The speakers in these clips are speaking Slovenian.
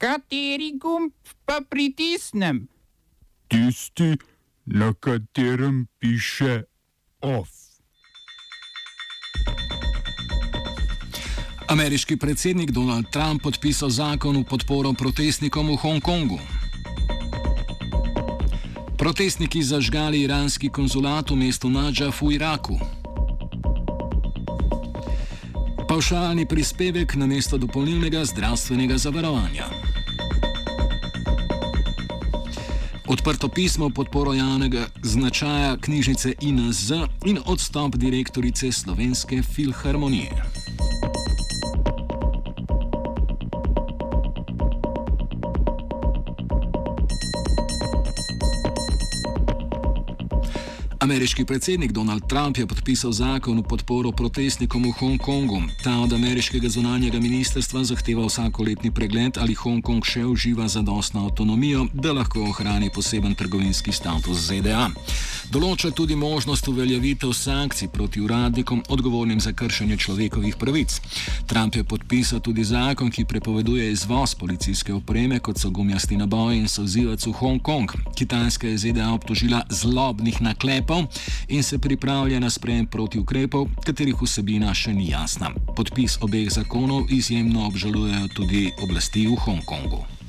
Kateri gumb pa pritisnem? Tisti, na katerem piše OF. Ameriški predsednik Donald Trump podpisal zakon v podporo protestnikom v Hongkongu. Protestniki zažgali iranski konzulat v mestu Nadžaf v Iraku. Pavšalni prispevek na mesto dopolnilnega zdravstvenega zavarovanja. Odprto pismo podporo javnega značaja knjižnice INZ in odstop direktorice Slovenske filharmonije. Ameriški predsednik Donald Trump je podpisal zakon v podporo protestnikom v Hongkongu. Ta od ameriškega zunanjega ministrstva zahteva vsakoletni pregled, ali Hongkong še uživa zadostno avtonomijo, da lahko ohrani poseben trgovinski status ZDA. Določa tudi možnost uveljavitev sankcij proti uradnikom odgovornim za kršenje človekovih pravic. Trump je podpisal tudi zakon, ki prepoveduje izvoz policijske opreme, kot so gumijasti naboji in sozivec v Hongkong. Kitajska je ZDA obtožila zlobnih naklepov in se pripravlja na sprejem proti ukrepov, katerih vsebina še ni jasna. Podpis obeh zakonov izjemno obžalujejo tudi oblasti v Hongkongu.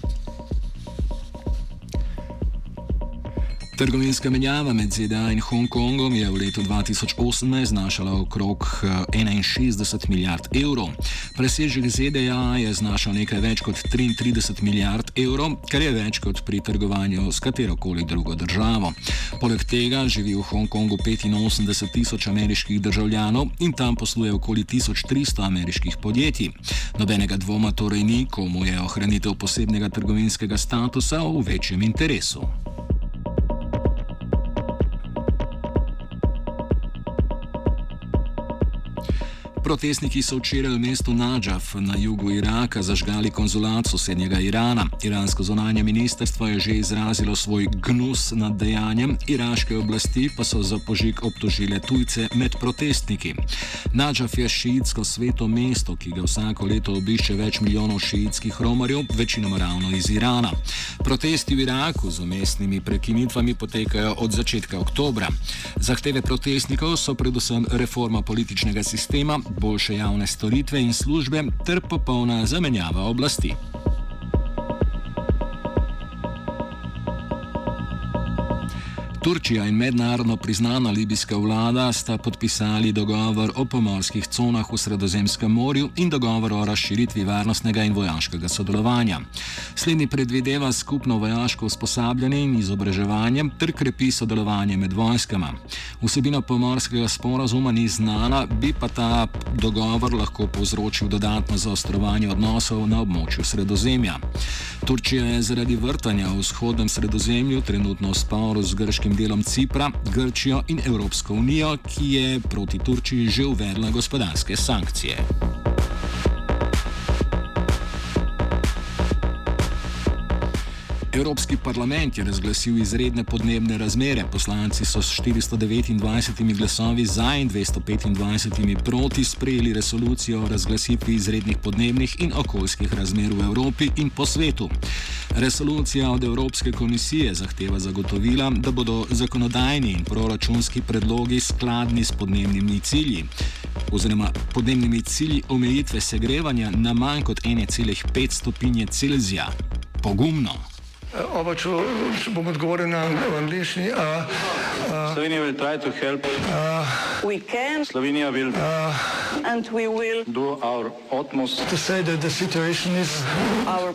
Trgovinska menjava med ZDA in Hongkongom je v letu 2018 znašala okrog 61 eh, milijard evrov. Presežek ZDA je znašal nekaj več kot 33 milijard evrov, kar je več kot pri trgovanju s katerokoli drugo državo. Poleg tega živi v Hongkongu 85 tisoč ameriških državljanov in tam posluje okoli 1300 ameriških podjetij. Nobenega dvoma torej ni, komu je ohranitev posebnega trgovinskega statusa v večjem interesu. Protestniki so včeraj v mestu Nadžaf na jugu Iraka zažgali konzulat sosednjega Irana. Iransko zonanje ministrstvo je že izrazilo svoj gnus nad dejanjem, iraške oblasti pa so za požig obtožile tujce med protestniki. Nadžaf je šiitsko sveto mesto, ki ga vsako leto obišče več milijonov šiitskih romarjev, večinoma ravno iz Irana. Protesti v Iraku z umestnimi prekinitvami potekajo od začetka oktobra. Zahteve protestnikov so predvsem reforma političnega sistema, boljše javne storitve in službe ter popolna zamenjava oblasti. Turčija in mednarodno priznana libijska vlada sta podpisali dogovor o pomorskih conah v Sredozemskem morju in dogovor o razširitvi varnostnega in vojaškega sodelovanja. Slednji predvideva skupno vojaško usposabljanje in izobraževanje ter krepi sodelovanje med vojskama. Vsebina pomorskega sporazuma ni znana, bi pa ta dogovor lahko povzročil dodatno zaostrovanje odnosov na območju Sredozemlja. Turčija je zaradi vrtanja v vzhodnem Sredozemlju trenutno v sporu z grškim delom Cipra, Grčijo in Evropsko unijo, ki je proti Turčiji že uvedla gospodarske sankcije. Evropski parlament je razglasil izredne podnebne razmere. Poslanci so s 429 glasovi za in 225 proti sprejeli resolucijo o razglasitvi izrednih podnebnih in okoljskih razmer v Evropi in po svetu. Resolucija od Evropske komisije zahteva zagotovila, da bodo zakonodajni in proračunski predlogi skladni s podnebnimi cilji oziroma podnebnimi cilji omejitve segrevanja na manj kot 1,5 stopinje Celzija. Pogumno. Oba, če, bom odgovoril na angliški. Slovenija bo poskušala pomagati. Slovenija bo naredila naš utmost, da bo rekla, da je situacija naš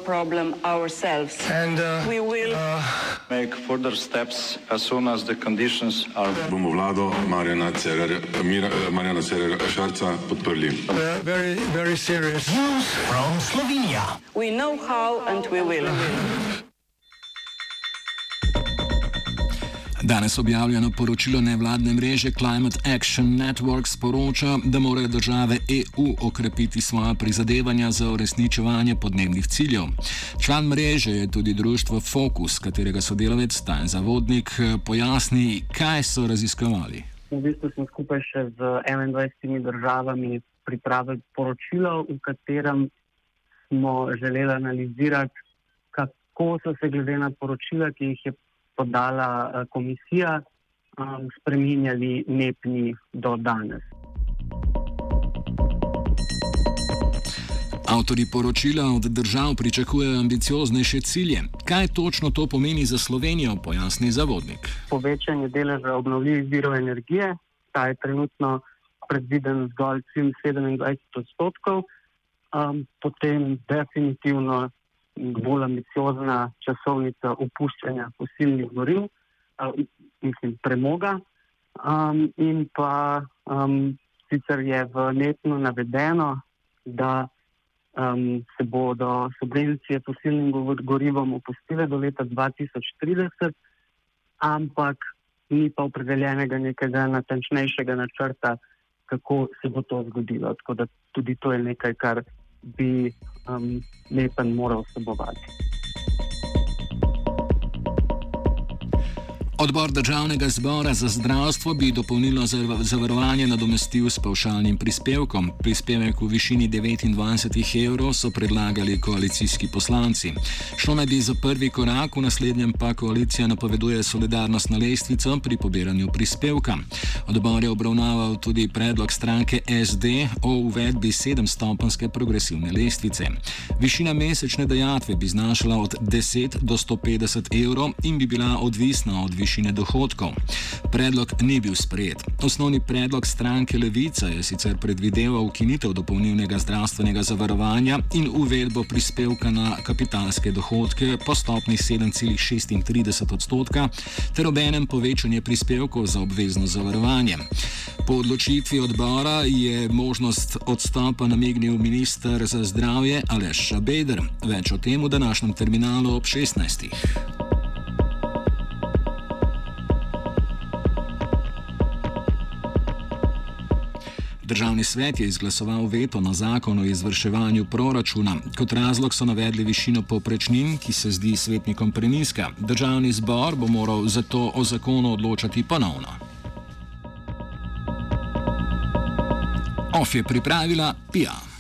problem, naš sebe. In bomo naredili nadaljnje korake, as soon as the conditions are. Bomo vlado Marjana Cererja, Marjana Cererja Šarca podprli. Very, very serious. News from Slovenija. We know how and we will. Danes objavljeno poročilo nevladne mreže Climate Action Network sporoča, da morajo države EU okrepiti svoja prizadevanja za uresničevanje podnebnih ciljev. Član mreže je tudi društvo Focus, katerega sodelavec Stan Zavodnik pojasni, kaj so raziskovali. V bistvu smo skupaj še z 21 državami pripravili poročilo, v katerem smo želeli analizirati kako so se glede na poročila, ki jih je podala uh, komisija, um, spreminjali nepni do danes. Avtori poročila od držav pričakujejo ambicioznejše cilje. Kaj točno to pomeni za Slovenijo, pojasni zavodnik. Povečanje deleža obnovljivih virov energije, ta je trenutno predviden zgolj 27 odstotkov, um, potem definitivno bolj ambiciozna časovnica opuščanja fosilnih goriv, um, mislim, premoga. Um, in pa um, sicer je v netno navedeno, da um, se bodo subvencije fosilnim gorivom opustile do leta 2030, ampak ni pa opredeljenega nekega natančnejšega načrta, kako se bo to zgodilo. Tako da tudi to je nekaj, kar bi um, Nepen moral vsebovati. Odbor državnega zbora za zdravstvo bi dopolnilo zavarovanje nadomestil s pavšalnim prispevkom. Prispevek v višini 29 evrov so predlagali koalicijski poslanci. Šlo naj bi za prvi korak, v naslednjem pa koalicija napoveduje solidarnost na lestvico pri pobiranju prispevka. Odbor je obravnaval tudi predlog stranke SD o uvedbi sedemstopenske progresivne lestvice. Višina mesečne dejatve bi znašala od 10 do 150 evrov in bi bila odvisna od višine višine dohodkov. Predlog ni bil sprejet. Osnovni predlog stranke Levica je sicer predvideval ukinitev dopolnilnega zdravstvenega zavarovanja in uvedbo prispevka na kapitalske dohodke po stopni 7,36 odstotka ter obenem povečanje prispevkov za obvezno zavarovanje. Po odločitvi odbora je možnost odstopa namignil minister za zdravje Aleš Šabeder. Več o tem v današnjem terminalu ob 16. Državni svet je izglasoval veto na zakon o izvrševanju proračuna. Kot razlog so navedli višino poprečnin, ki se zdi svetnikom preniska. Državni zbor bo moral zato o zakonu odločati ponovno. OF je pripravila PIA.